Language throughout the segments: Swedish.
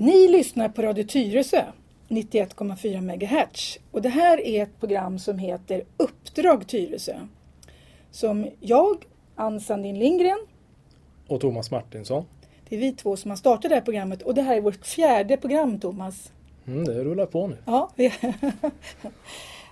Ni lyssnar på Radio Tyresö 91,4 MHz och det här är ett program som heter Uppdrag Tyresö. Som jag, Ann Sandin Lindgren, Och Thomas Martinsson. det är vi två som har startat det här programmet och det här är vårt fjärde program Thomas. Mm, det rullar på nu. Ja,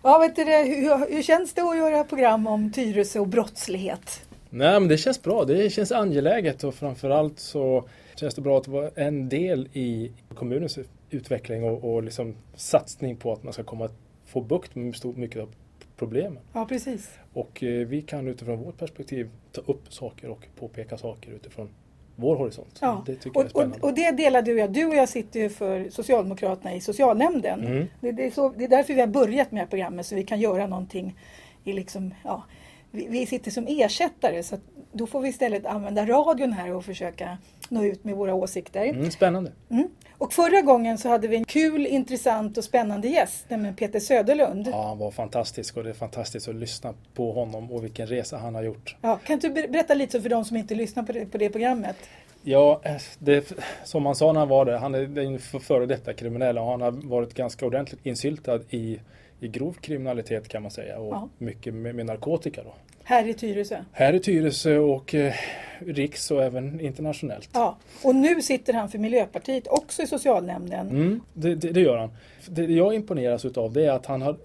ja vet du, hur, hur känns det att göra program om Tyresö och brottslighet? Nej men det känns bra. Det känns angeläget och framförallt så känns det bra att vara en del i kommunens utveckling och, och liksom satsning på att man ska komma få bukt med stor, mycket av problemen. Ja, precis. Och eh, vi kan utifrån vårt perspektiv ta upp saker och påpeka saker utifrån vår horisont. Ja. Det tycker och, jag är spännande. och, och det delar du och jag. Du och jag sitter ju för Socialdemokraterna i socialnämnden. Mm. Det, det, är så, det är därför vi har börjat med det här programmet så vi kan göra någonting i liksom, ja, vi, vi sitter som ersättare så då får vi istället använda radion här och försöka nå ut med våra åsikter. Mm, spännande. Mm. Och förra gången så hade vi en kul, intressant och spännande gäst, nämligen Peter Söderlund. Ja, han var fantastisk och det är fantastiskt att lyssna på honom och vilken resa han har gjort. Ja, kan du ber- berätta lite för de som inte lyssnar på det, på det programmet? Ja, eh, det, som han sa när han var där, han är en före detta kriminell och han har varit ganska ordentligt insyltad i, i grov kriminalitet kan man säga och Ja. mycket med, med narkotika då. Här i Tyresö. Här i Tyresö och eh, riks och även internationellt. Ja, och nu sitter han för Miljöpartiet också i socialnämnden. Mm, det, det, det gör han. Det jag imponeras utav det är att han har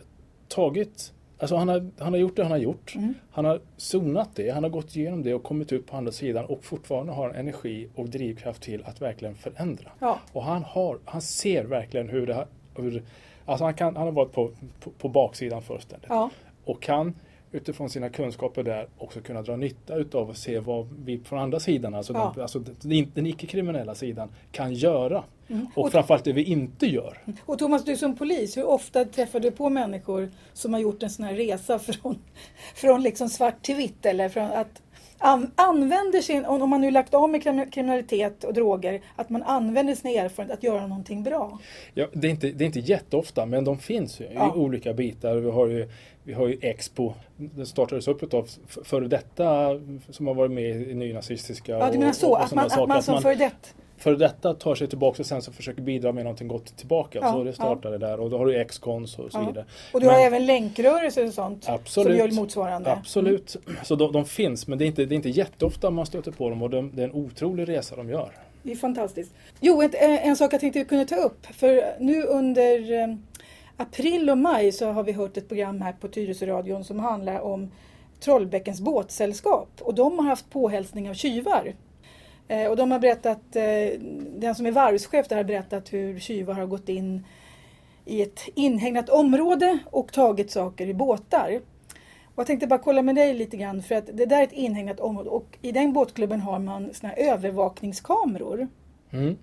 tagit Alltså han har, han har gjort det han har gjort. Mm. Han har zonat det, han har gått igenom det och kommit upp på andra sidan och fortfarande har energi och drivkraft till att verkligen förändra. Ja. Och han, har, han ser verkligen hur det har... Hur, alltså han, kan, han har varit på, på, på baksidan fullständigt. Ja. Och kan utifrån sina kunskaper där också kunna dra nytta utav och se vad vi från andra sidan, alltså, Ja. den, alltså den, den icke-kriminella sidan, kan göra. Mm. Och Och- framförallt det vi inte gör. Och Thomas, du som polis, hur ofta träffar du på människor som har gjort en sån här resa från, från liksom svart till vitt? Eller från att an, använder sin, om man nu lagt av med krim- kriminalitet och droger, att man använder sina erfarenheter att göra någonting bra. Ja, det, är inte, det är inte jätteofta, men de finns ju Ja. i olika bitar. Vi har ju, vi har ju Expo. Den startades upp av före detta som har varit med i nynazistiska Ja, du menar och- så, och att sådana man, att man som före detta före detta tar sig tillbaka och sen så försöker bidra med någonting gott tillbaka. Ja, så det startade där och då har du X-Cons och så Ja. vidare. Och du Men- har även länkrörelser och sånt Absolut. som gör motsvarande. Absolut. Så de, de finns, men det är, inte, det är inte jätteofta man stöter på dem och de, det är en otrolig resa de gör. Det är fantastiskt. Jo, ett, eh, en sak jag tänkte vi kunde ta upp. För nu under eh, april och maj så har vi hört ett program här på Tyresöradion som handlar om Trollbäckens båtsällskap. Och de har haft påhälsning av tjuvar. Eh, och de har berättat, eh, den som är varvschef där har berättat hur tjuvar har gått in i ett inhägnat område och tagit saker i båtar. Och jag tänkte bara kolla med dig lite grann för att det där är ett inhägnat område och i den båtklubben har man såna övervakningskameror. Mm.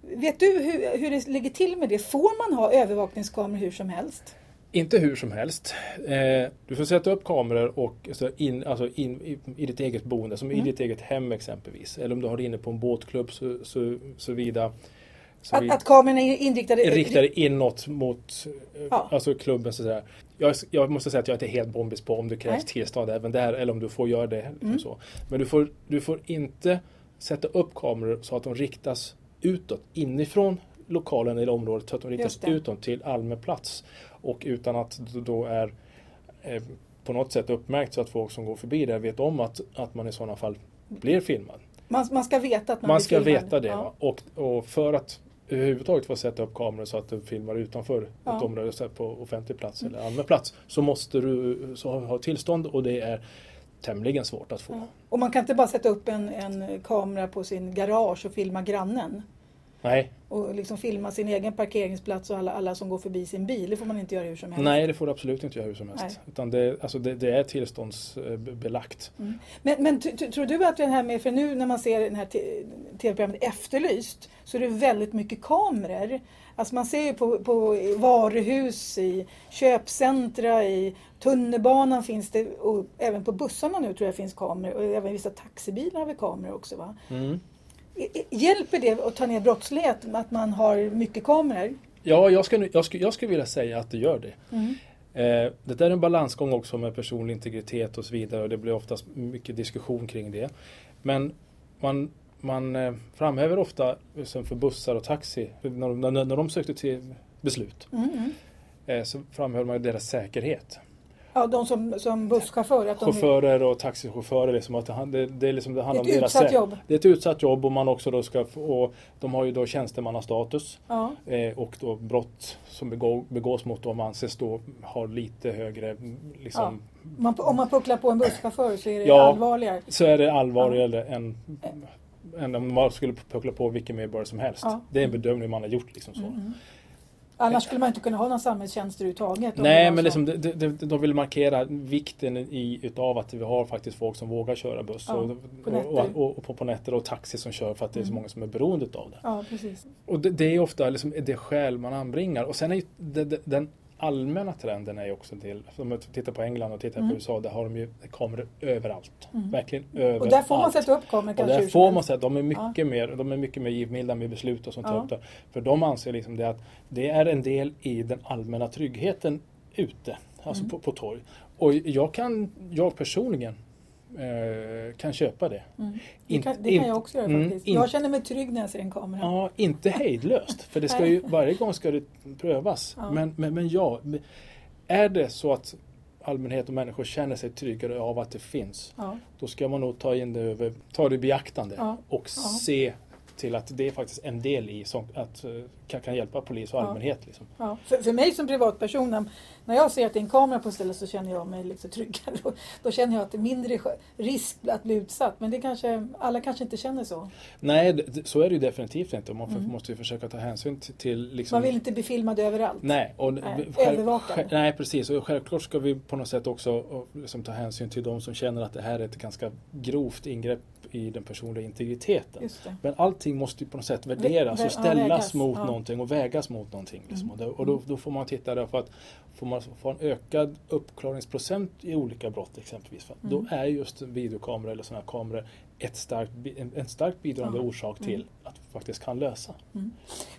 Vet du hur, hur det ligger till med det? Får man ha övervakningskameror hur som helst? Inte hur som helst. Eh, du får sätta upp kameror och in, alltså in, i, i ditt eget boende, som Mm. i ditt eget hem exempelvis. Eller om du har det inne på en båtklubb så, så, så vida. Så Att, vid- att kamerorna är inriktade... riktade inåt mot eh, Ja. alltså klubben. Så där. Jag, jag måste säga att jag inte är helt bombis på om det krävs Nej. tillstånd även där eller om du får göra det. Mm. Så. Men du får, du får inte sätta upp kameror så att de riktas utåt inifrån lokalen eller området så att de riktas det. utåt till allmän plats. Och utan att det då är eh, på något sätt uppmärkt så att folk som går förbi där vet om att, att man i sådana fall blir filmad. Man, man ska veta att man, Man blir ska filmad. veta det. Ja. Och, och för att överhuvudtaget få sätta upp kameror så att du filmar utanför Ja. Mm. ett område så på offentlig plats eller allmän plats så måste du så ha, ha tillstånd och det är tämligen svårt att få. Ja. Och man kan inte bara sätta upp en, en kamera på sin garage och filma grannen. Nej, Och liksom filma sin egen parkeringsplats och alla, alla som går förbi sin bil. Det får man inte göra hur som helst. nej, det får du absolut inte göra hur som helst. Nej. Utan det, alltså det, det är tillståndsbelagt. Mm. Men, men tror du att den här med, för nu när man ser den här tv-programmet Efterlyst så är det väldigt mycket kameror. Alltså man ser ju på, på varuhus, i köpcentra, i tunnelbanan finns det och även på bussarna nu tror jag finns kameror och även vissa taxibilar har vi kameror också va? Mm. Hjälper det att ta ner brottslighet att man har mycket kameror? Ja, jag skulle, jag, skulle, jag skulle vilja säga att det gör det. Mm. Eh, det där är en balansgång också med personlig integritet och så vidare och det blir oftast mycket diskussion kring det. Men man man eh, framhäver ofta liksom för bussar och taxi, när, när, när de sökte till beslut, Mm, mm. eh, så framhöll man deras säkerhet. Ja, de som, som busschaufför. Att de är, Chaufförer och taxichaufförer, liksom, att det, det, det, är liksom, det det handlar är om ett deras utsatt säkerhet. jobb. Det är ett utsatt jobb och man också då ska och de har ju då tjänstemannastatus Ja. eh, och då brott som begå, begås mot dem anses då ha lite högre liksom, Man, om man pucklar på en busschaufför så är det Ja. allvarligare. så är det allvarligare än, än om man skulle puckla på vilken medborgare som helst. Ja. Det är en bedömning man har gjort. Liksom så. Mm. Annars skulle man inte kunna ha någon samhällstjänst överhuvudtaget. Nej, men liksom, de, de, de, vill markera vikten i, utav att vi har faktiskt folk som vågar köra buss Ja, och, på och, och, och, på, på nätter och taxi som kör för att det är så Mm. många som är beroende av det. Ja, precis. Och det, det är ofta liksom det skäl man anbringar. Och sen är den allmänna trenden är ju också till, om man tittar på England och tittar Mm. på USA, där har de ju kameror överallt. Mm. Verkligen överallt. Och där får man sätta upp kameror Och kanske där hur får man att de är mycket mer, de är mycket mer givmilda med beslut och sånt Ja. där. För de anser liksom det att det är en del i den allmänna tryggheten ute, alltså Mm. på, på torg. Och jag kan, jag personligen kan köpa det. Mm. Det, kan, det kan jag också göra mm, faktiskt. in- Jag känner mig trygg när jag ser en kamera. Ja, inte hejdlöst. För det ska ju, varje gång ska det prövas. Ja. Men, men, men ja, är det så att allmänhet och människor känner sig tryggare av att det finns, Ja. då ska man nog ta in det över, ta det i beaktande Ja. och se till att det är faktiskt en del i som att, eh, kan, kan hjälpa polis och Ja. allmänhet. Liksom. Ja. För, för mig som privatperson, när- jag ser att det är en kamera på stället så känner jag mig liksom tryggare. Då, då känner jag att det är mindre sk- risk att bli utsatt. Men det kanske, alla kanske inte känner så. Nej, så är det ju definitivt inte. Man Mm. måste ju försöka ta hänsyn till, liksom, Man vill inte bli filmad överallt. Nej, och Nej, övervakad. nej, precis. Och självklart ska vi på något sätt också liksom ta hänsyn till de som känner att det här är ett ganska grovt ingrepp i den personliga integriteten. Men allting måste ju på något sätt värderas vä- och ja, ställas vägas, mot ja. någonting och vägas mot någonting. Liksom. Mm. Och, då, då, får man titta där för att får man få en ökad uppklaringsprocent i olika brott exempelvis. Mm. Då är just videokameror eller sådana här kameror ett starkt, en, en starkt bidragande Ja. orsak till Mm. att vi faktiskt kan lösa.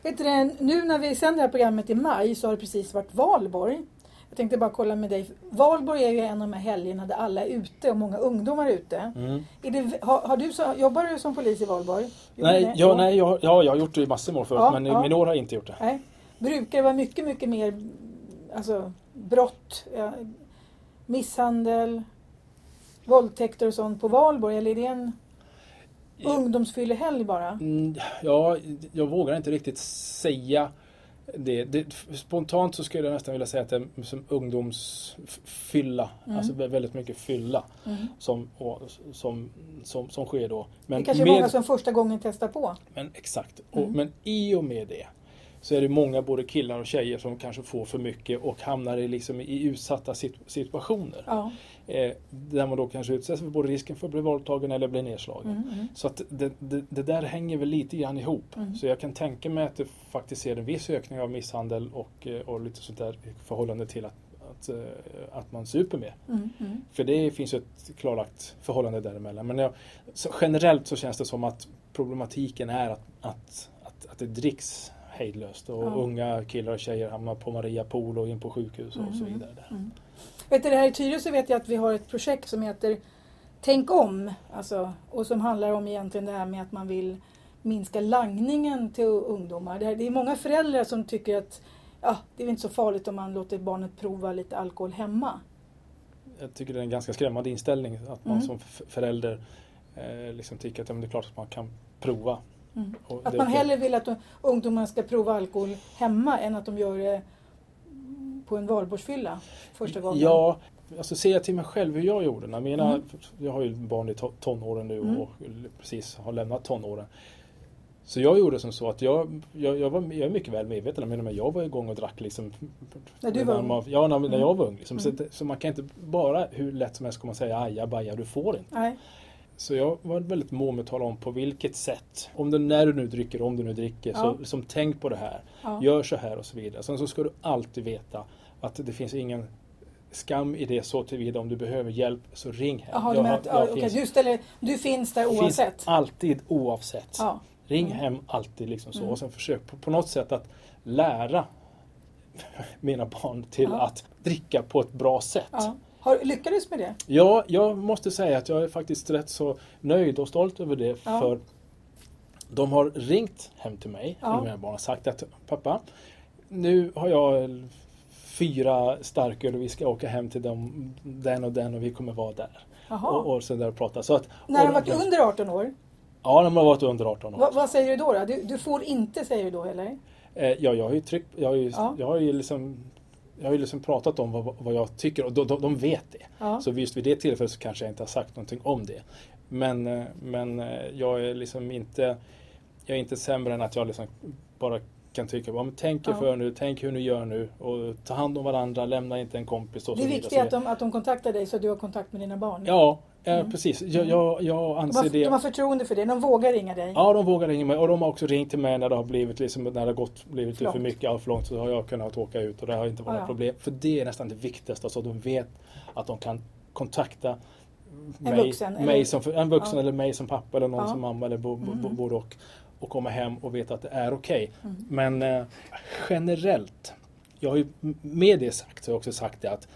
Vet du, nu när vi sänder det här programmet i maj så har det precis varit valborg. Jag tänkte bara kolla med dig. Valborg är ju en av de här helgerna där alla är ute och många ungdomar är ute. Mm. Är det, har, har du så, jobbar du som polis i valborg? Nej, det? ja, nej jag, ja, jag har gjort det i massor med år förut Ja, men i ja. mina år har jag inte gjort det. Nej. Brukar det vara mycket, mycket mer alltså, brott, misshandel, våldtäkter och sånt på valborg? Eller är det en ungdomsfyllehelg bara? Mm, ja, jag vågar inte riktigt säga det. det. Spontant så skulle jag nästan vilja säga att det är som ungdomsfylla. Mm. Alltså vä- väldigt mycket fylla Mm. som, och, som, som, som sker då. Men, det kanske är med, många som första gången testar på. men exakt. Mm. Och, men i och med det så är det många både killar och tjejer som kanske får för mycket och hamnar i, liksom, i utsatta sit- situationer. Ja. Eh, där man då kanske utsätts för både risken för att bli våldtagen eller bli nedslagen. Mm, mm. Så att det, det, det där hänger väl lite grann ihop. Mm. Så jag kan tänka mig att det faktiskt är en viss ökning av misshandel och, eh, och lite sånt där i förhållande till att, att, eh, att man super mer. Mm, mm. För det finns ju ett klarlagt förhållande däremellan. Men jag, så generellt så känns det som att problematiken är att, att, att, att det dricks hejdlöst och unga killar och tjejer hamnar på Maria Pool och in på sjukhus och så Mm. vidare. Där. Vet du, det här i Tyresö vet jag att vi har ett projekt som heter Tänk om. Alltså, och som handlar om egentligen det här med att man vill minska langningen till ungdomar. Det, här, det är många föräldrar som tycker att ja, det är inte så farligt om man låter barnet prova lite alkohol hemma. Jag tycker det är en ganska skrämmande inställning att man Mm. som förälder eh, liksom tycker att ja, det är klart att man kan prova. Mm. Att man hellre vill att ungdomarna ska prova alkohol hemma än att de gör det på en valborgsfylla första gången. Ja, alltså ser jag till mig själv hur jag gjorde. När mina, Mm. Jag har ju barn i to- tonåren nu Mm. och precis har lämnat tonåren. Så jag gjorde som så att jag, jag, jag, var, jag är mycket väl medveten om men jag var igång och drack liksom När du var man- Ja, när, när Mm. jag var ung. Liksom. Så, Mm. så man kan inte bara hur lätt som helst komma och säga aja baja, du får inte. Nej. Så jag var väldigt mån med att tala om på vilket sätt. Om du, när du nu dricker, om du nu dricker, Ja. så liksom, tänk på det här. Ja. Gör så här och så vidare. Sen så ska du alltid veta att det finns ingen skam i det så tillvida om du behöver hjälp så ring här. Jaha, du Jag att, jag ja, okej, finns, du, ställer, du finns där finns oavsett? alltid oavsett. Ja. Ring Mm. hem alltid liksom så Mm. och sen försök på, på något sätt att lära mina barn till att dricka på ett bra sätt. Har, lyckades med det? Ja, jag måste säga att jag är faktiskt rätt så nöjd och stolt över det. Ja. För De har ringt hem till mig, Ja. mina barn, och sagt att pappa, nu har jag fyra starköl och vi ska åka hem till dem, den och den och vi kommer vara där. Jaha. Och, och så där och prata. Så att, När de och- varit under 18 år, Ja, de har varit under 18 år. vad, vad säger du då? då? Du, du får inte säger du då eller? Eh, ja, jag har ju tryckt, jag har ju, Ja. jag har ju liksom jag har ju liksom pratat om vad, vad jag tycker och de, de, de vet det. Ja. Så just vid det tillfället så kanske jag inte har sagt någonting om det. Men, eh, men eh, jag är liksom inte Jag är inte sämre än att jag liksom bara kan tycka, ja, men tänk er Ja. för nu, tänk hur ni gör nu och ta hand om varandra, lämna inte en kompis och Det är viktigt att de, att de kontaktar dig så att du har kontakt med dina barn. Ja, eh, Mm. precis. Jag, jag, jag de, anser har, det. de har förtroende för det, de vågar ringa dig. Ja, de vågar ringa mig och de har också ringt till mig när det har blivit liksom, när det har gått, blivit För för mycket, ja, för långt så har jag kunnat åka ut och det har inte varit Ja, ja. något problem. För det är nästan det viktigaste, så att de vet att de kan kontakta mig, vuxen, mig eller- som, en vuxen Ja. eller mig som pappa eller någon Ja. som mamma eller bo, bo, Mm. både och. Och komma hem och veta att det är okej. Mm. Men eh, generellt, jag har ju med det sagt, så har jag också sagt det att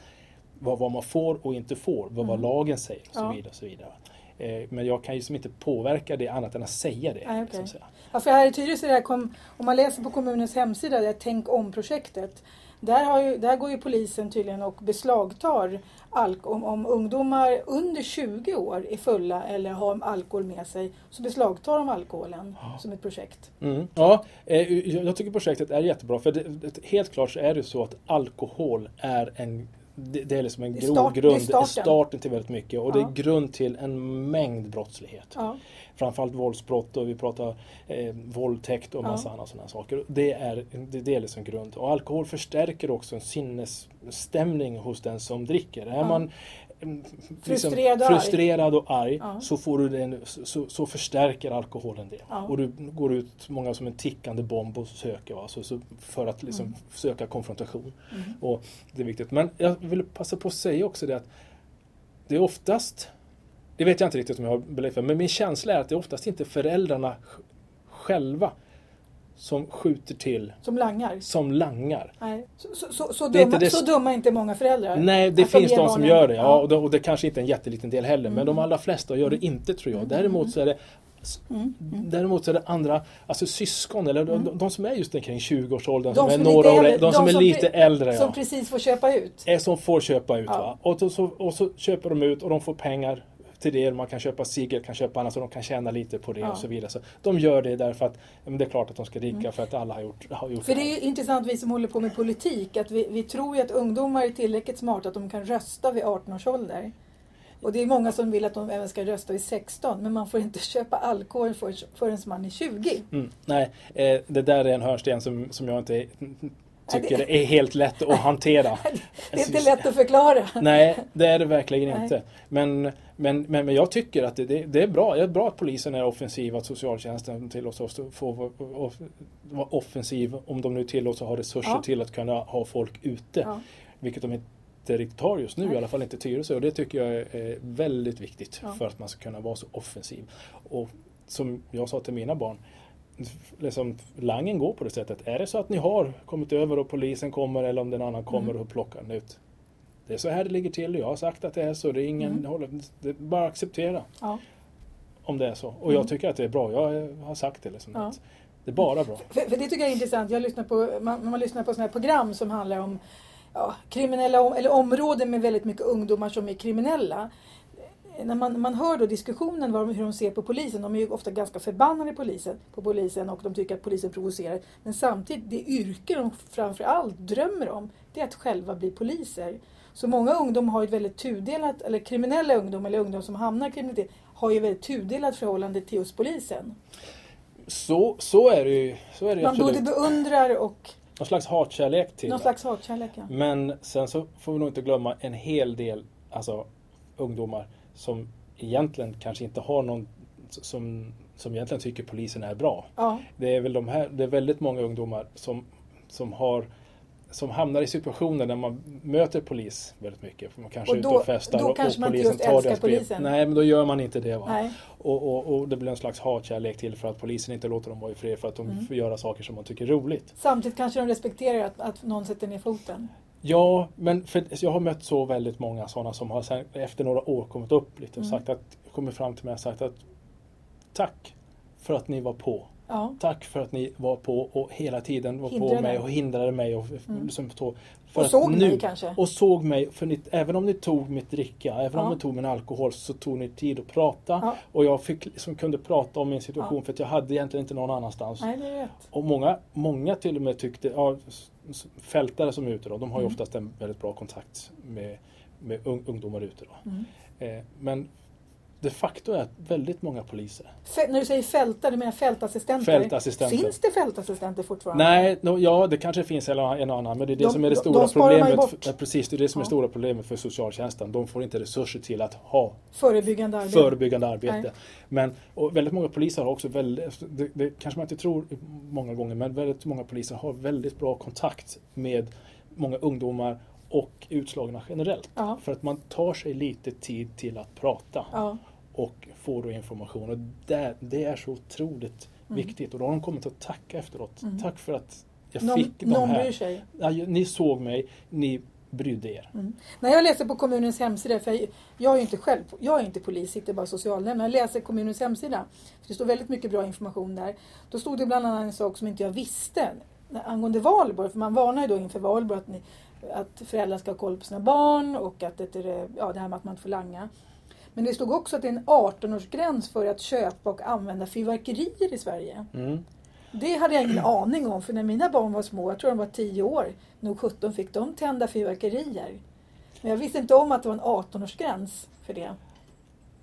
vad, vad man får och inte får, vad, vad Mm. lagen säger och så Ja. vidare. Och så vidare. Eh, men jag kan ju som inte påverka det annat än att säga det. Så att säga. Ja, för här i Tyresö, om man läser på kommunens hemsida, det här Tänk om-projektet. Där, ju, där går ju polisen tydligen och beslagtar alk om, om ungdomar under 20 år är fulla eller har alkohol med sig. Så beslagtar de alkoholen som ett projekt. Mm. Ja, eh, jag tycker projektet är jättebra. För det, helt klart så är det så att alkohol är en det, det är liksom en Det start- det är grund, starten. starten till väldigt mycket och det Ja. är grund till en mängd brottslighet. Ja. Framförallt våldsbrott och vi pratar eh, våldtäkt och massa Ja. andra sådana saker. Det är, det, det är liksom grund. Och alkohol förstärker också en sinnesstämning hos den som dricker. Är man mm, Frustrerad och frustrerad och arg Ja. så, får du den, så, så förstärker alkoholen det. Ja. Och du går ut många som en tickande bomb och söker va? Så, så för att liksom Mm. söka konfrontation. Mm. Och det är viktigt. Men jag vill passa på att säga också det att det är oftast, det vet jag inte riktigt om jag har belägg för, men min känsla är att det är oftast inte föräldrarna sj- själva som skjuter till Som langar. som langar. Nej. Så, så, så, dumma, det- så dumma är inte många föräldrar. Nej, det de finns de som gör det. Ja, och, det och det kanske inte är en jätteliten del heller, men de Mm. allra flesta gör det inte tror jag. Mm. Däremot så är det Mm. Mm. Däremot så är det andra, alltså syskon eller de, de, de som är just kring 20-årsåldern, De som som är några lite år, äldre, de som de är som lite äldre. Som Ja. precis får köpa ut. är som får köpa ut. Ja. Va? Och, så, och så köper de ut och de får pengar till det. Man kan köpa cigg, kan köpa annat så de kan tjäna lite på det Ja. och så vidare. Så de gör det därför att men det är klart att de ska dricka för att alla har gjort, har gjort Mm. För det är intressant vi som håller på med politik att vi, vi tror ju att ungdomar är tillräckligt smarta att de kan rösta vid 18 års ålder. Och det är många som vill att de även ska rösta vid 16 men man får inte köpa alkohol för, förrän man är 20. Mm, nej, eh, det där är en hörnsten som, som jag inte tycker Nej, är helt lätt att hantera. Det är inte lätt att förklara. Nej, det är det verkligen Nej. inte. Men, men, men, men jag tycker att det, det, det är bra. Det är bra att polisen är offensiv, att socialtjänsten tillåts oss att få vara- offensiv om de nu tillåts att ha resurser Ja. till att kunna ha folk ute. Ja. Vilket de inte riktigt har just nu, Nej. i alla fall inte Tyresö. Och det tycker jag är, är väldigt viktigt Ja. för att man ska kunna vara så offensiv. Och som jag sa till mina barn, liksom, langen går på det sättet. Är det så att ni har kommit över och polisen kommer eller om den annan kommer Mm. och plockar den ut. Det är så här det ligger till. Jag har sagt att det är så. Det är ingen, Mm. håller, det bara acceptera Ja. om det är så. Och Mm. jag tycker att det är bra. Jag har sagt det. Liksom, Ja. att det är bara bra. För, för det tycker jag är intressant. Jag lyssnar på, man, man lyssnar på sådana här program som handlar om ja, kriminella om, eller områden med väldigt mycket ungdomar som är kriminella. När man, man hör då diskussionen vad, de- hur de ser på polisen, de är ju ofta ganska förbannade polisen, på polisen och de tycker att polisen provocerar. Men samtidigt, det yrke de framför allt drömmer om, det är att själva bli poliser. Så många ungdomar har ett väldigt tudelat, eller kriminella ungdomar eller ungdomar som hamnar i kriminalitet, har ju ett väldigt tudelat förhållande till just polisen. Så, så är det ju, så är det ju Man absolut. både beundrar och Någon slags hatkärlek till någon det. slags hatkärlek. Ja. Men sen så får vi nog inte glömma en hel del alltså, ungdomar som egentligen kanske inte har någon som, som egentligen tycker polisen är bra. Ja. Det är väl de här, det är väldigt många ungdomar som, som har som hamnar i situationer där man möter polis väldigt mycket. För man kanske Och är ute då- och festar då och, kanske och man inte polisen just tar deras polisen. Nej, men då gör man inte det. Va? Och, och, och det blir en slags hatkärlek till för att polisen inte låter dem vara i fred för att de Mm. får göra saker som man tycker är roligt. Samtidigt kanske de respekterar att, att någon sätter ner foten. Ja, men för jag har mött så väldigt många sådana som har sen, efter några år kommit upp lite och Mm. sagt att, kommit fram till mig och sagt att tack för att ni var på. Ja. Tack för att ni var på och hela tiden var Hindrade. på mig och hindrade mig. Och, Mm. liksom, för Och att såg nu, mig kanske. Och såg mig, för ni, även om ni tog mitt dricka, även Ja. om ni tog min alkohol så tog ni tid att prata. Ja. Och jag fick, liksom, kunde prata om min situation för att jag hade egentligen inte någon annanstans. Nej. Och många, många till och med tyckte, ja, fältare som är ute då, de har ju Mm. oftast en väldigt bra kontakt med, med ung, ungdomar ute då. Mm. Eh, men de facto är att väldigt många poliser, Fä- när du säger fältare, du menar fältassistenter? fältassistenter. Finns det fältassistenter fortfarande? Nej, no, ja det kanske finns en och annan men det är det De- som är det de- stora de problemet. Ja, precis, det är det som är Ja. det stora problemet för socialtjänsten. De får inte resurser till att ha Förebyggande arbete? förebyggande arbete. Nej. Men och väldigt många poliser har också väldigt, det, det kanske man inte tror många gånger, men väldigt många poliser har väldigt bra kontakt med många ungdomar och utslagna generellt. Ja. För att man tar sig lite tid till att prata. Och får då information. Och det, det är så otroligt Mm. viktigt. Och då har de kommit att tacka efteråt. Mm. Tack för att jag Någon, fick de någon här. bryr sig. Ja, ni såg mig, ni brydde er. Mm. När jag läser på kommunens hemsida, för jag, jag är ju inte själv, jag är inte polis, sitter bara socialnämnd. När jag läser kommunens hemsida, för det står väldigt mycket bra information där. Då stod det bland annat en sak som inte jag visste angående valborg. För man varnar ju då inför valborg att, ni, att föräldrar ska ha koll på sina barn och att det, är, ja, det här med att man inte får langa. Men det stod också att det är en 18-årsgräns för att köpa och använda fyrverkerier i Sverige. Mm. Det hade jag ingen aning om för när mina barn var små, jag tror de var 10 år, nog 17 fick de tända fyrverkerier. Men jag visste inte om att det var en 18-årsgräns för det.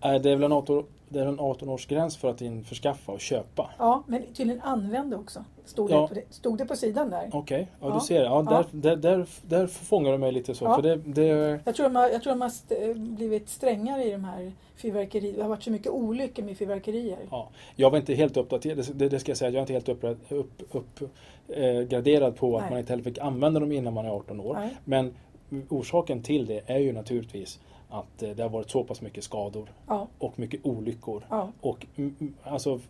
Det är väl en 18, det är en 18-årsgräns för att införskaffa och köpa. Ja, men tydligen använda också. Stod, Ja. det, på stod det på sidan där. Okej, ja, Ja. du ser. Ja, Ja. där, där, där, där fångar du mig lite så. Ja. För det, det, Jag tror de har, jag tror de har st- blivit strängare i de här fyrverkerierna. Det har varit så mycket olyckor med fyrverkerier. ja. Jag var inte helt uppdaterad, det, det ska jag säga. Jag är inte helt uppgraderad upp, upp, eh, på att Nej. man inte heller fick använda dem innan man är 18 år. Nej. Men orsaken till det är ju naturligtvis att eh, det har varit så pass mycket skador Ja, och mycket olyckor. ja, Och mm, mm, alltså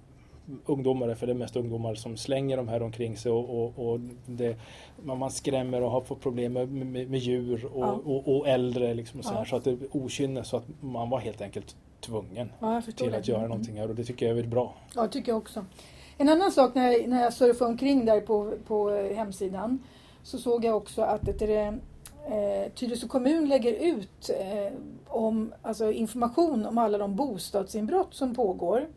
ungdomar, för det är mest ungdomar som slänger de här omkring sig och, och, och det, man, skrämmer och har fått problem med, med, med djur och, Ja. och, och äldre. Liksom och så, här, så att det är okynne så att man var helt enkelt tvungen till det. att göra Mm. någonting här och det tycker jag är väldigt bra. Ja, det tycker jag också. En annan sak när jag, när jag surfade omkring där på, på eh, hemsidan så såg jag också att det är, eh, Tyresö kommun lägger ut eh, om, alltså information om alla de bostadsinbrott som pågår.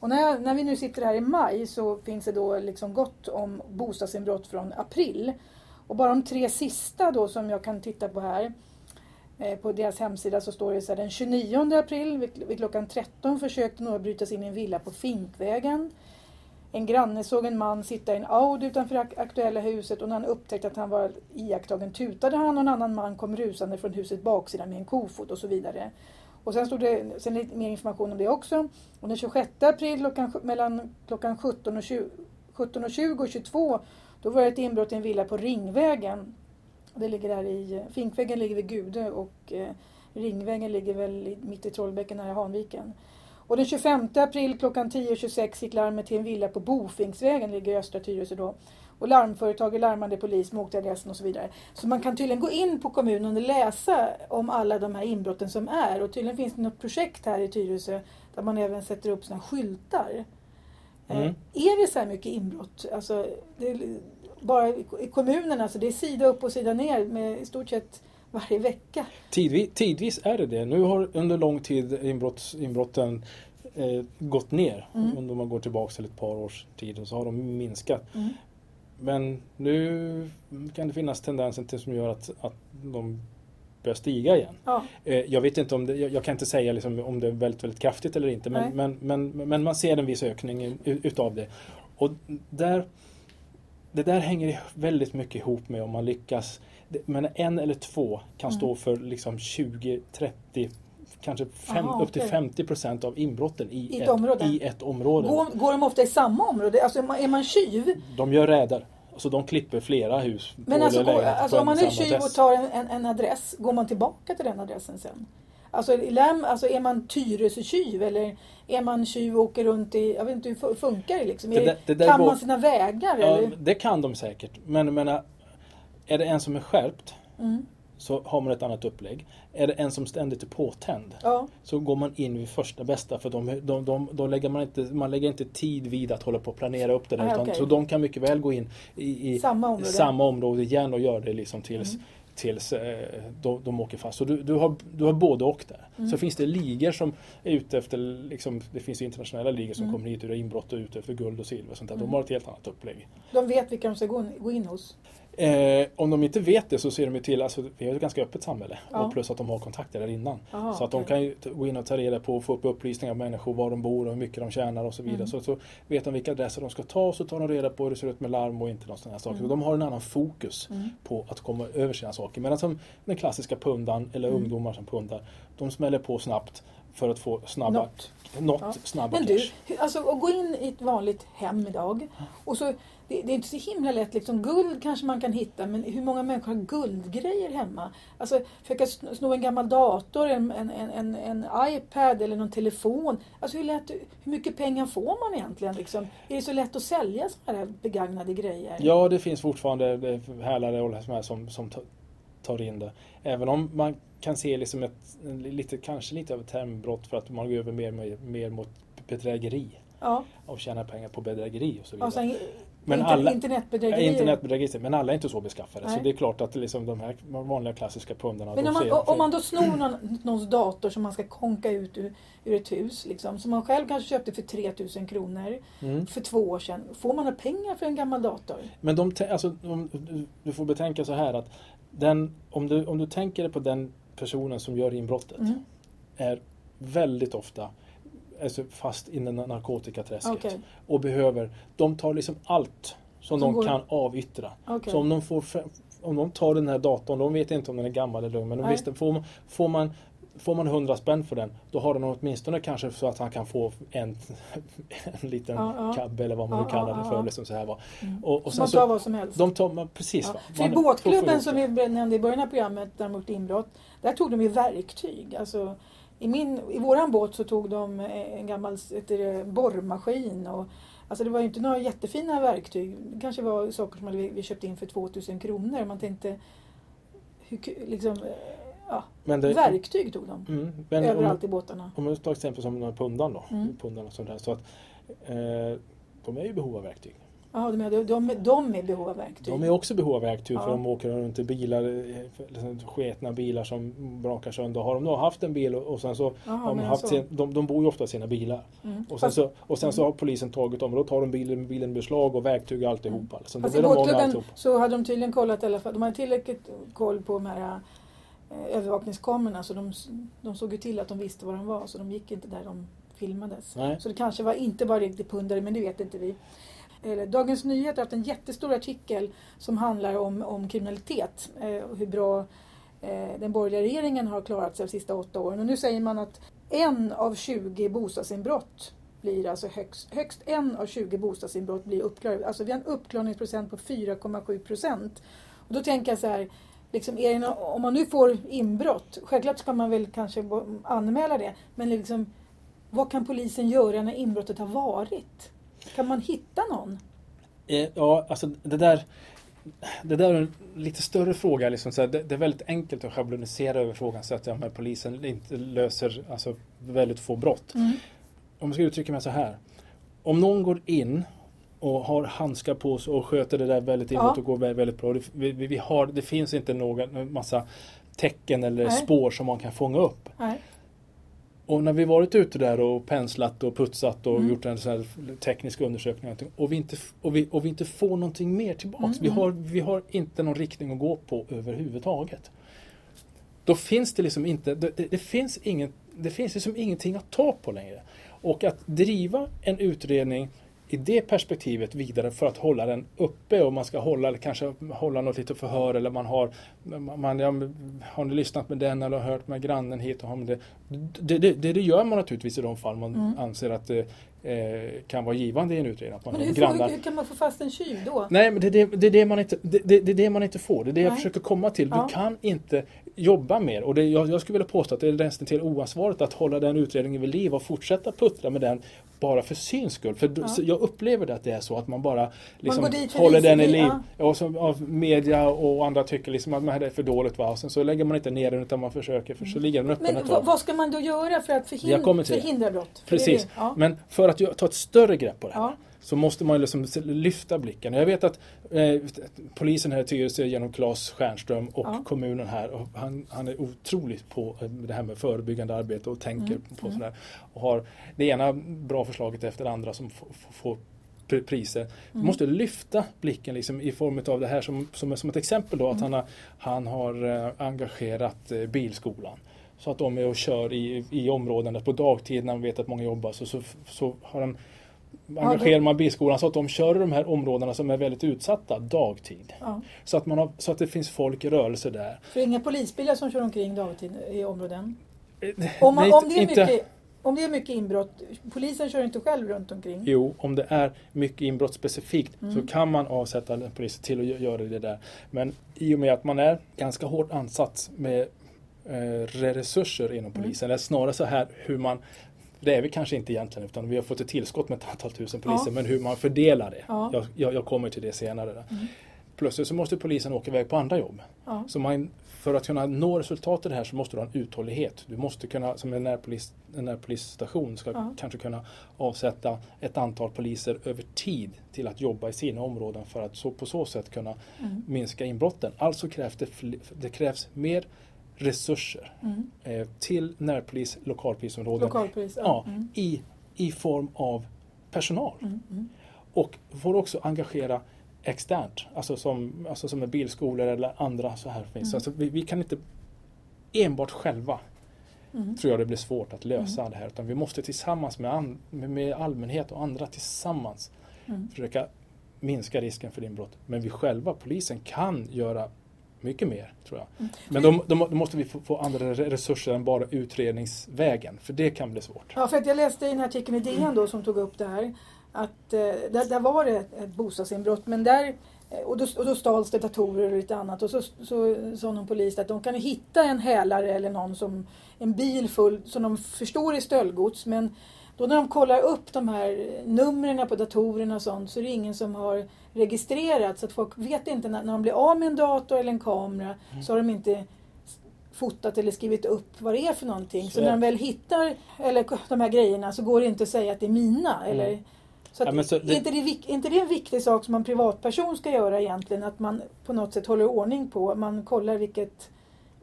Och när, jag, när vi nu sitter här i maj så finns det då liksom gott om bostadsinbrott från april. Och bara de tre sista då som jag kan titta på här eh, på deras hemsida så står det så här, den 29 april vid, vid klockan 13 försökte några bryta sig in i en villa på Finkvägen. En granne såg en man sitta i en Audi utanför det aktuella huset och när han upptäckte att han var iakttagen tutade han och en annan man kom rusande från husets baksida med en kofot och så vidare. Och sen stod det sen lite mer information om det också. Och den 26 april klockan, mellan klockan 17 och 20, 17 och 20 och 22 då var det ett inbrott i en villa på Ringvägen. Det ligger där i, Finkvägen ligger vid Gude och eh, Ringvägen ligger väl mitt i Trollbäcken nära Hanviken. Och den 25 april klockan 10.26 gick larmet till en villa på Bofingsvägen, ligger i östra Tyresö då. Och larmföretaget larmade polis med adressen och så vidare. Så man kan tydligen gå in på kommunen och läsa om alla de här inbrotten som är. Och tydligen finns det något projekt här i Tyresö där man även sätter upp såna skyltar. Mm. Eh, Är det så här mycket inbrott? Alltså, det bara i i kommunen, alltså det är sida upp och sida ner med i stort sett varje vecka. Tidvis, tidvis är det det. Nu har under lång tid inbrotts, inbrotten eh, gått ner. Mm. Om man går tillbaka till ett par års tid så har de minskat. Mm. Men nu kan det finnas tendenser till som gör att, att de börjar stiga igen. Ja, Eh, Jag vet inte om det, jag kan inte säga liksom om det är väldigt, väldigt kraftigt eller inte men, men, men, men man ser en viss ökning utav det. Och där, det där hänger väldigt mycket ihop med om man lyckas, men en eller två kan Mm. stå för liksom 20, 30, kanske fem, Aha, upp till okej. 50 procent av inbrotten i, I ett ett, i ett område. Går, går de ofta i samma område? Alltså är man, är man tjuv? De gör räder. Alltså de klipper flera hus. Men alltså, går, alltså om man är tjuv och tar en, en, en adress, går man tillbaka till den adressen sen? Alltså, alltså är man Tyresö-tjuv eller är man tjuv och åker runt i, jag vet inte hur fu- funkar det liksom? Det där- det där kan går- man sina vägar Ja, eller? det kan de säkert. Men jag menar, är det en som är skärpt Mm. så har man ett annat upplägg. Är det en som ständigt är påtänd Ja, så går man in vid första bästa för de, de, de, då lägger man, inte, man lägger inte tid vid att hålla på och planera upp det där. Nej, utan, okej. Så de kan mycket väl gå in i, i Samma område. samma område igen och göra det liksom tills, Mm. tills eh, de, de åker fast. Så du, du, har, du har både och där. Mm. Så finns det ligor som är ute efter, liksom, det finns internationella ligor som Mm. kommer hit och gör inbrott och är ute efter guld och silver. Och sånt där. Mm. De har ett helt annat upplägg. de vet vilka de ska gå in, gå in hos. Eh, om de inte vet det så ser de ju till, alltså vi har ett ganska öppet samhälle. Ja. Och plus att de har kontakter där innan. Aha, så att de kan ju gå in och ta reda på och få upp upplysningar om människor, var de bor och hur mycket de tjänar och så vidare. Mm. Så, så vet de vilka adresser de ska ta och så tar de reda på hur det ser ut med larm och inte någon sån här saker. Mm. Så de har en annan fokus Mm. på att komma över sina saker. Medan som den klassiska pundan eller Mm. ungdomar som pundar, de smäller på snabbt för att få snabba, Något. något Ja. snabba Men du, cash. hur- alltså att gå in i ett vanligt hem idag och så det, det är inte så himla lätt. Liksom, guld kanske man kan hitta, men hur många människor har guldgrejer hemma? Alltså, försöka sn- sno en gammal dator, en, en, en, en, iPad eller någon telefon. Alltså, hur, lätt, hur mycket pengar får man egentligen? Liksom? Är det så lätt att sälja sådana här begagnade grejer? Ja, det finns fortfarande hälare och som, som, som ta- tar in det. Även om man kan se liksom ett, lite, kanske lite av ett termbrott för att man går över mer, mer, mer mot bedrägeri Ja, och tjänar pengar på bedrägeri och så vidare. alltså, in- Men inter, alla- internetbedrägerier. Internetbedrägerier, men alla är inte så beskaffade. Nej. Så det är klart att liksom de här vanliga klassiska pundarna... Men de om man, om man då snor någon, någons dator som man ska konka ut ur, ur ett hus, liksom, som man själv kanske köpte för 3000 kronor Mm. för två år sedan. Får man några pengar för en gammal dator? Men de, alltså, du- du får betänka så här att den, om, du, om du tänker på den personen som gör inbrottet Mm. är väldigt ofta alltså, fast i narkotikaträsket Okej, och behöver, de tar liksom allt som, Som de går- kan avyttra. okej. Så om de, får, om de tar den här datorn, de vet inte om den är gammal eller ung, men de visste, får, man, får, man, får man 100 spänn för den, då har de åtminstone kanske så att han kan få en, en liten Ja, ja. kabbe eller vad man nu Ja, kallar det ja. för. Liksom så här, va. Mm. och, och Så man så, tar vad som helst? de tar, man, precis. Ja. va. Man båtklubben som vi nämnde i början av programmet, där de gjort inbrott, där tog de ju verktyg. Alltså, i, min, I våran båt så tog de eh, en gammal det, borrmaskin. Och, alltså det var ju inte några jättefina verktyg. Det kanske var saker som vi, vi köpte in för 2000 kronor. Man tänkte, hur, liksom, eh, ja, det, verktyg tog de. mm, men om, överallt i båtarna. om man tar exempel som den här pundan då. Mm. Pundan och sånt där, så att, eh, de är ju i behov av verktyg. Ja, de, är- de, de är i behov av verktyg. De är också i behov av verktyg för Ja. de åker runt i bilar, liksom sketna bilar som brakar sönder. Har de då haft en bil och och sen så Jaha, har de, haft sin, de, de bor ju ofta i sina bilar. Mm. Och sen, så, och sen så har polisen tagit dem och då tar de bilen, bilen beslag och verktyg och alltihopa. Alltså, Fast då i båtklubben så hade de tydligen kollat i alla fall. De hade tillräckligt koll på de här eh, övervakningskamerorna så de, de såg ju till att de visste var de var så de gick inte där de filmades. Nej. Så det kanske var, inte var riktigt pundare men det vet inte vi. Eller, Dagens Nyheter har haft en jättestor artikel som handlar om, om kriminalitet eh, och hur bra eh, den borgerliga regeringen har klarat sig de sista åtta åren. Och nu säger man att en av 20 bostadsinbrott blir alltså högst, högst en av 20 bostadsinbrott blir uppklarade. Alltså vi har en uppklarningsprocent på 4,7 procent. Och då tänker jag så här, liksom, är det om man nu får inbrott, självklart ska man väl kanske anmäla det, men liksom, vad kan polisen göra när inbrottet har varit? Kan man hitta någon? Eh, Ja, alltså det där det där är en lite större fråga. Liksom, så här, det, det är väldigt enkelt att schablonisera över frågan så att ja, polisen inte löser alltså, väldigt få brott. Om jag ska uttrycka mig så här. Om någon går in och har handskar på sig och sköter det där väldigt inåt Ja. och går väldigt, bra. Det, vi, vi vi har, det finns inte någon massa tecken eller Nej. spår som man kan fånga upp. Nej. Och när vi varit ute där och penslat och putsat och Mm. gjort en sån här teknisk undersökning och, och, vi inte, och, vi, och vi inte får någonting mer tillbaks. Mm, Vi, mm. har, vi har inte någon riktning att gå på överhuvudtaget. Då finns det liksom inte, det, det, det finns, ingen, det finns liksom ingenting att ta på längre. Och att driva en utredning i det perspektivet vidare för att hålla den uppe och man ska hålla, kanske hålla något litet förhör eller man har man, ja, Har ni lyssnat med den eller hört med grannen hit och har det. Det, det, det, det gör man naturligtvis i de fall man Mm. anser att det eh, kan vara givande i en utredning. Att man Men hur, grannar. hur kan man få fast en tjuv då? Nej, men det det, det, är det, man, inte, det, det, det man inte får. Det är det jag Nej. försöker komma till. Ja. Du kan inte jobba mer. Och det, jag, jag skulle vilja påstå att det är nästan till oansvarigt att hålla den utredningen vid liv och fortsätta puttra med den bara för syns skull. För Ja. så jag upplever det att det är så att man bara liksom för håller den i liv. ja. Och som, av media och andra tycker liksom att det är för dåligt. Va? Och sen så lägger man inte ner den utan man försöker, för så ligger den öppen Men vad, ska man då göra för att förhindra, förhindra brott? För det är Precis. det- Ja. Men för att ta ett större grepp på det här. Så måste man liksom lyfta blicken. Jag vet att eh, polisen här i Tyresö genom Claes Stjernström och Ja. kommunen här, och han, han är otroligt på eh, det här med förebyggande arbete och tänker Mm, på mm. sådär. Och har det ena bra förslaget efter det andra som får pr- priser. Mm. måste lyfta blicken liksom i form av det här som, som, som ett exempel då att Mm. han har, han har eh, engagerat eh, bilskolan. Så att de är och kör i, i områden där på dagtid när man vet att många jobbar så, så, så har de engagerar man bilskolan så att de kör de här områdena som är väldigt utsatta dagtid. Ja. Så att, man har, så att det finns folk i rörelse där. För inga polisbilar som kör omkring dagtid i områden? Eh, Om, man, nej, om, det är inte- mycket, om det är mycket inbrott, polisen kör inte själv runt omkring? Jo, om det är mycket inbrott specifikt Mm. så kan man avsätta en polis till att gö- göra det där. Men i och med att man är ganska hårt ansatt med eh, resurser inom Mm. polisen, eller snarare så här hur man det är vi kanske inte egentligen utan vi har fått ett tillskott med ett antal tusen poliser Ja. men hur man fördelar det. Ja. Jag, jag, jag kommer till det senare. Mm. Plötsligt så måste polisen åka iväg på andra jobb. Ja. Så man, för att kunna nå resultat i det här så måste du ha en uthållighet. Du måste kunna, som en, närpolis, en närpolisstation, ska Ja. kanske kunna avsätta ett antal poliser över tid till att jobba i sina områden för att så, på så sätt kunna Mm. minska inbrotten. Alltså krävs det, det krävs mer resurser Mm. eh, till närpolis, lokalpolisområden Lokalpolis? ja, Mm. i, i form av personal. Mm. Mm. Och får också engagera externt, alltså som, alltså som bilskolor eller andra så här finns. Mm. Alltså vi, vi kan inte enbart själva, Mm. tror jag det blir svårt att lösa det här. Utan vi måste tillsammans med, an, med, allmänhet och andra tillsammans Mm. försöka minska risken för inbrott. Men vi själva, polisen, kan göra mycket mer, tror jag. Mm. Men då, då, må- då måste vi få, få andra re- resurser än bara utredningsvägen, för det kan bli svårt. Ja, för att jag läste i en artikel i DN då som tog upp det här. Att eh, där, där var det ett, bostadsinbrott men där eh, och då, och då stals det datorer och lite annat och så, så sa någon polis att de kan hitta en hälare eller någon som en bil full som de förstår är stöldgods men då när de kollar upp de här numren på datorerna och sånt så är det ingen som har registrerat så att folk vet inte när, när de blir av med en dator eller en kamera så har de inte fotat eller skrivit upp vad det är för någonting. Så, när är de väl hittar eller, de här grejerna så går det inte att säga att det är mina. Mm. Eller, så Ja, så det- Är inte, det, är inte det en viktig sak som en privatperson ska göra egentligen? Att man på något sätt håller ordning på, man kollar vilket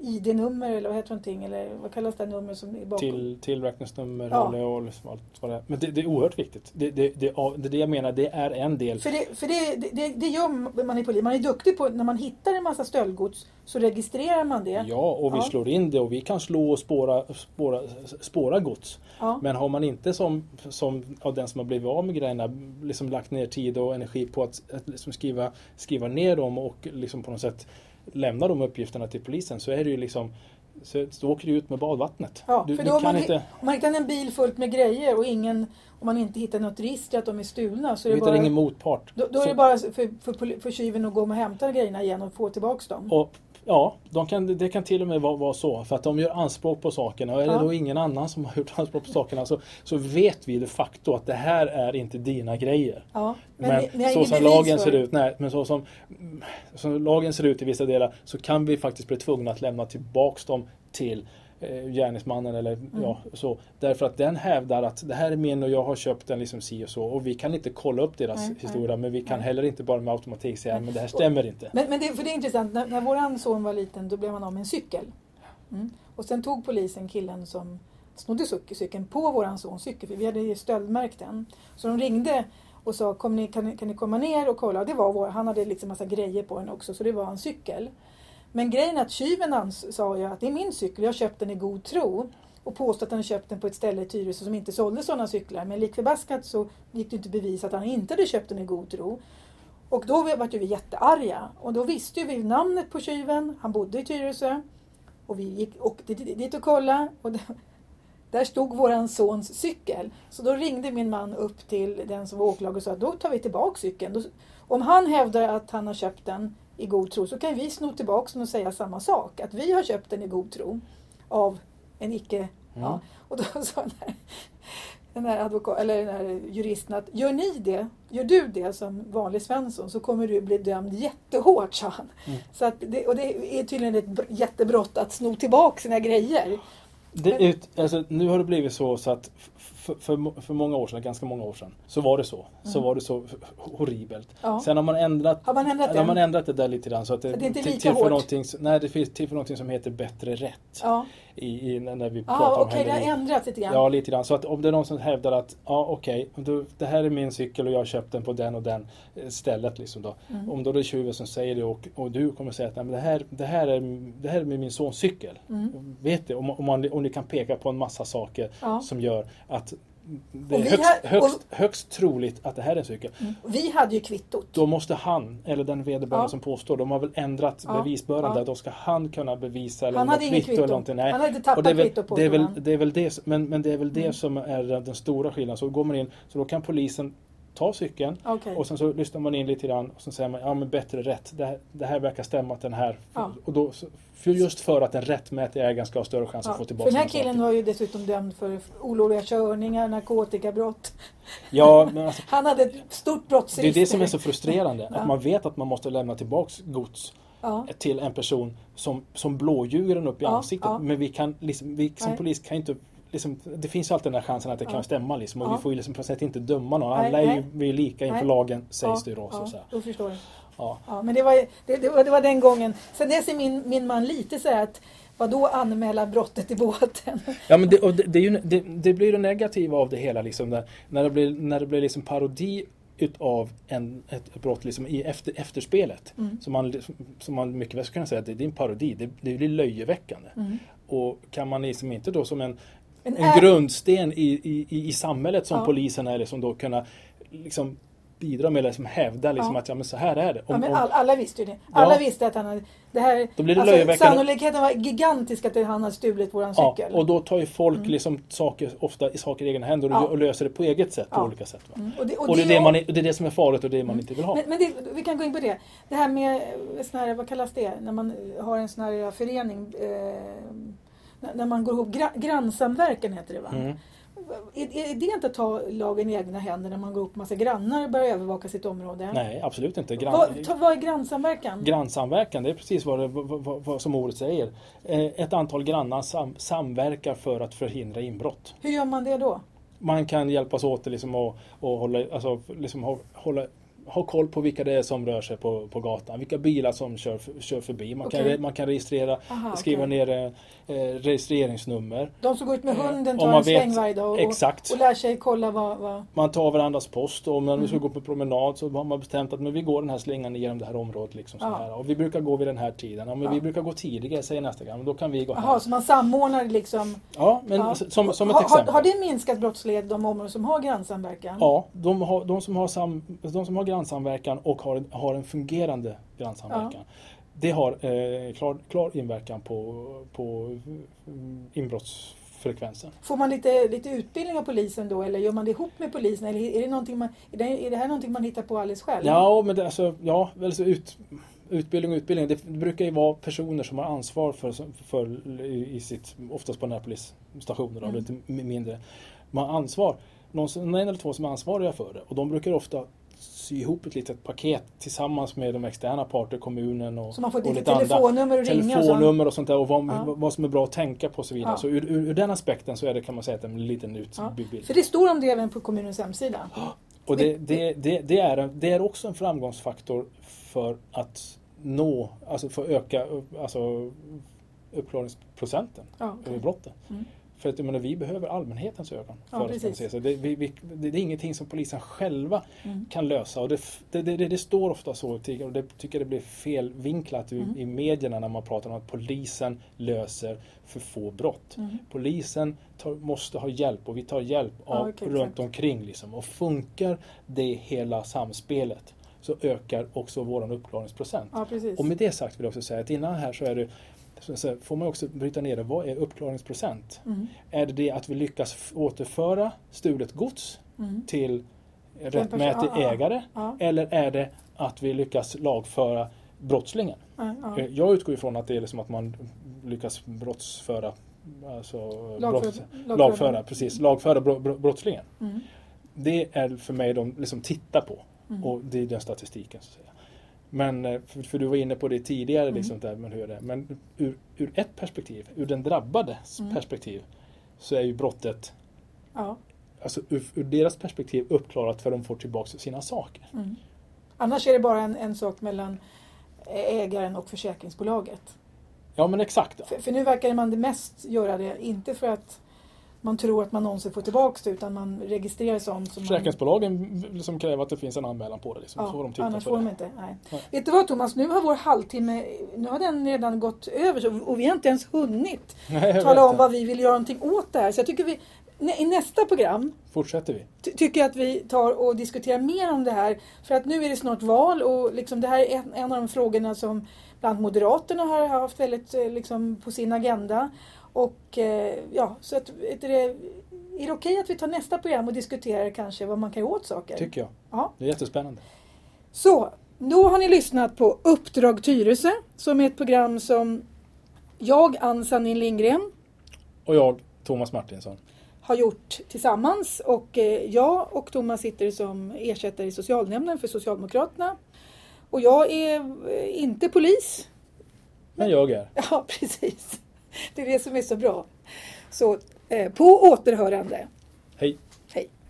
ID-nummer eller vad heter någonting? Eller vad kallas det numret som är bakom? till tillverkningsnummer Ja. och liksom allt vad det är. Men det, det är oerhört viktigt. Det, det, det, det jag menar, det är en del. För, det, för det, det- det, gör man i polis. Man är duktig på när man hittar en massa stöldgods så registrerar man det. Ja, och vi Ja. slår in det och vi kan slå och spåra, spåra, spåra gods. Ja. Men har man inte som, som av den som har blivit av med grejerna liksom lagt ner tid och energi på att, att liksom skriva, skriva ner dem och liksom på något sätt lämna de uppgifterna till polisen så är det ju liksom så, så åker du ut med badvattnet. Ja, du, för då kan man, inte, man hittar en bil fullt med grejer och ingen, om man inte hittar något register att de är stulna så är du hittar bara, ingen motpart. då, då är Så- det bara för, för, poli- för tjuven att gå och hämta grejerna igen och få tillbaks dem. Och, ja, de kan, det kan till och med vara, vara så. För att de gör anspråk på sakerna. Och är det då ingen annan som har gjort anspråk på sakerna så, så vet vi de facto att det här är inte dina grejer. Ja, Men, har så som lagen ser ut, nej, men så som, som lagen ser ut i vissa delar så kan vi faktiskt bli tvungna att lämna tillbaks dem till eh, gärningsmannen eller Mm. ja, så. Därför att den hävdar att det här är min och jag har köpt den liksom si och så. Och vi kan inte kolla upp deras Nej, historia men vi kan Nej. heller inte bara med automatik säga Nej. men det här stämmer inte. Men, men det, för det är intressant, när, när våran son var liten då blev han av med en cykel. Mm. Och sen tog polisen killen som snodde cyk- cykeln på våran sons cykel, för vi hade stöldmärkt den. Så de ringde och sa, Kom ni, kan, ni, kan ni komma ner och kolla? Och det var vår, han hade liksom massa grejer på den också, så det var en cykel. Men grejen är att tjuven sa ju att det är min cykel, jag har köpt den i god tro. Och påstod att han köpt den på ett ställe i Tyresö som inte sålde sådana cyklar. Men lik förbaskat så gick det inte att bevisa att han inte hade köpt den i god tro. Och då var ju vi jättearga. Och då visste ju vi namnet på tjuven. Han bodde i Tyresö. Och vi gick och dit och kollade. Och där stod våran sons cykel. Så då ringde min man upp till den som var åklagare och sa då tar vi tillbaka cykeln. Om han hävdar att han har köpt den i god tro så kan vi sno tillbaka den och säga samma sak. Att vi har köpt den i god tro av en icke... Mm. Ja. Och då sa den här, den här, advokat, eller den här juristen att gör ni det, gör du det som vanlig Svensson så kommer du bli dömd jättehårt, sa han. Mm. Så att det, och det är tydligen ett br- jättebrott att sno tillbaka sina grejer. Det, ut, alltså, nu har det blivit så, så att för, för, för många år sedan, ganska många år sedan, så var det så. Så var det så horribelt. Mm. Ja. Sen har man ändrat, Har man ändrat har man ändrat det där lite grann så att det, Så det är inte till- lika tillför hårt? någonting, nej, det finns tillför någonting som heter bättre rätt. Ja, I, i, när vi pratar Aha, om okej, det har häleri. ändrats lite grann. Ja, lite grann. Så att om det är någon som hävdar att ja, okej, då- det här är min cykel och jag har köpt den på den och den eh, stället. Liksom då. Mm. Om då det är tjuven som säger det och, och du kommer säga att Nej, men det, här, det, här är, det här är min sons cykel. Mm. Vet det? Om, om, man, om ni kan peka på en massa saker Ja. som gör att det Och är högst, har- högst, högst troligt att det här är en cykel. Vi hade ju kvittot. Då måste han, eller den vederbörande Ja. som påstår, de har väl ändrat Ja. bevisbördan Ja. där. Då ska han kunna bevisa eller Han hade inget kvitto kvitto. eller någonting. Nej. Han hade tappat Och det är väl, kvitto på det är väl, det är väl det, men, men det är väl det Mm. som är den stora skillnaden. Så går man in, så då kan polisen ta cykeln Okej. och sen så lyssnar man in lite grann och så säger man ja men bättre rätt. Det här, det här verkar stämma att den här. Ja. Och då, för just för att den rättmätiga ägaren ska ha större chans Ja, att få tillbaka den här killen saker. var ju dessutom dömd för olovliga körningar, narkotikabrott. Ja, alltså, Han hade ett stort det är brottsregister. det som är så frustrerande. Ja. Att man vet att man måste lämna tillbaks gods Ja. till en person som, som blåljuger en upp i Ja, ansiktet. ja. Men vi kan liksom, vi som Nej. polis kan inte Liksom, det finns alltid den här chansen att det Ja. kan stämma liksom, och Ja. vi får ju liksom på sätt inte döma någon. Nej, Alla är ju, nej. vi är lika inför Nej. lagen sägs det ju då. Så, ja, så då förstår jag. Ja. Ja, men det var, det, det, var, det var den gången. Sen dess är min, min man lite så här att vadå anmäla brottet i båten? Ja, men det, och det, det, ju, det, det blir det negativa av det hela. Liksom, när, när det blir, när det blir liksom parodi utav en, ett brott liksom i efter, efterspelet. Mm. Som, man, som man mycket väl skulle kunna säga att det, det är en parodi. Det, det blir löjeväckande. Mm. Och kan man liksom inte då som en, En en grundsten i, i, i, samhället som Ja. polisen är, liksom då kunna liksom bidra med, liksom hävda liksom Ja. att ja, men så här är det. Ja, Om, men om, all, alla visste ju det. Alla Ja. visste att han hade... Det här, Då blir det alltså, sannolikheten var gigantisk att han hade stulit våran ja, cykel. och då tar ju folk liksom saker, ofta i saker i egna händer och, Ja. och löser det på eget sätt, på Ja. olika sätt. Mm, och det, Och, det, är det, man, det är det som är farligt och det man inte vill ha. Men, men det, vi kan gå in på det. Det här med eh, sån här, vad kallas det, när man har en sån här förening, eh, när- man går ihop, gra, grannsamverkan heter det va? Mm. Är, är det inte att ta lagen i egna händer när man går ihop massa grannar och börjar övervaka sitt område? Nej, absolut inte. Grann, Vad, ta, vad är grannsamverkan? Grannsamverkan, det är precis vad, det, vad, vad, som ordet säger. Eh, Ett antal grannar sam, samverkar för att förhindra inbrott. Hur gör man det då? Man kan hjälpas åt liksom och, och hålla, alltså, liksom, hålla, ha koll på vilka det är som rör sig på, på gatan. Vilka bilar som kör, kör förbi. Man, Okej. kan, man kan registrera, Aha, skriva okej. ner eh, eh, registreringsnummer. De som går ut med hunden Om tar man en sväng varje dag och, Exakt. och lär sig kolla vad... vad Man tar varandras post och om man Mm. ska gå på promenad så har man bestämt att men vi går den här slingan genom det här området. Liksom, så Ja. här. Och vi brukar gå vid den här tiden. Ja, men Ja. Vi brukar gå tidigare, säger nästa gång. Då kan vi gå Jaha, här. så man samordnar liksom... Ja, men Ja. som, som ett har, exempel. Har, har det minskat brottslighet de områden som har grannsamverkan? Ja, de, har, de, som har sam, de som har grannsamverkan och har, har en fungerande grannsamverkan. Det har eh, klar, klar inverkan på, på mm, inbrottsfrekvensen. Får man lite, lite utbildning av polisen då eller gör man det ihop med polisen? Eller är det, man, är det, är det här någonting man hittar på alldeles själv? Ja, men det, alltså, ja, alltså ut, utbildning och utbildning. Det brukar ju vara personer som har ansvar för, för i, sitt, oftast på närpolisstationer, mm. Lite mindre. Man har ansvar, någon, en eller två som är ansvariga för det. Och de brukar ofta sy ihop ett litet paket tillsammans med de externa parter, kommunen och Så man får och lite telefonnummer och ringa telefonnummer och sånt där och vad, Ja. vad som är bra att tänka på och så vidare. Ja. Så ur, ur, ur den aspekten så är det kan man säga en liten utbyggd bild. För det står om det även på kommunens hemsida. Och det, det, det, det, är, en- det är också en framgångsfaktor för att nå, alltså för att öka alltså, uppklaringsprocenten Ja, okej. över brotten. Mm. För att jag menar, vi behöver allmänhetens ögon. Ja, precis. det, vi, vi, det, det är ingenting som polisen själva Mm. kan lösa. Och det, det, står ofta så, och det tycker det blir felvinklat i, Mm. i medierna när man pratar om att polisen löser för få brott. Mm. Polisen tar, måste ha hjälp och vi tar hjälp Ja, av okej, runt exakt. omkring. Liksom. Och funkar det hela samspelet så ökar också vår uppklaringsprocent. Ja. Och med det sagt vill jag också säga att innan här så är det så får man också bryta ner det. Vad är uppklaringsprocent? Mm. Är det det att vi lyckas återföra stulet gods Mm. till rättmätig ja, ägare? Ja, Eller är det att vi lyckas lagföra brottslingen? ja. Eh, Jag utgår ifrån att det är liksom att man lyckas brottsföra Alltså Lagför- brotts, lagföra. lagföra, precis, lagföra bro, bro, brottslingen. Mm. Det är för mig de liksom tittar på Mm. och det är den statistiken. Så att säga. Men, eh, för, för du var inne på det tidigare, Mm. liksom, där, men hur det? Men ur, ur ett perspektiv, ur den drabbades Mm. perspektiv, så är ju brottet, Ja. alltså ur, ur deras perspektiv uppklarat för de får tillbaka sina saker. Mm. Annars är det bara en, en sak mellan ägaren och försäkringsbolaget. Ja men exakt. För, för nu verkar man det mest göra det, inte för att man tror att man någonsin får tillbaka det, utan man registrerar sånt som man... Försäkringsbolagen liksom kräver att det finns en anmälan på det. Liksom. Ja, får de titta annars får det. de inte. Nej. Nej. Vet du vad Thomas, nu har vår halvtimme, nu har den redan gått över och vi har inte ens hunnit Nej, tala om det. vad vi vill göra någonting åt det här. Så jag tycker vi, i nästa program Fortsätter vi. ty- tycker jag att vi tar och diskuterar mer om det här. För att nu är det snart val och liksom det här är en, en av de frågorna som bland Moderaterna har haft väldigt eh, liksom, på sin agenda. Och eh, ja, så att, du det, är det okej att vi tar nästa program och diskuterar kanske vad man kan göra åt saker? Tycker jag. Ja. Det är jättespännande. Så, då har ni lyssnat på Uppdrag Tyresö som är ett program som jag, Ann Sannin Lindgren, Och jag, Thomas Martinsson. har gjort tillsammans och eh, jag och Thomas sitter som ersättare i socialnämnden för Socialdemokraterna. Och jag är eh, inte polis. Men jag är. Ja, precis. Det är det som är så bra. Så eh, på återhörande. Hej.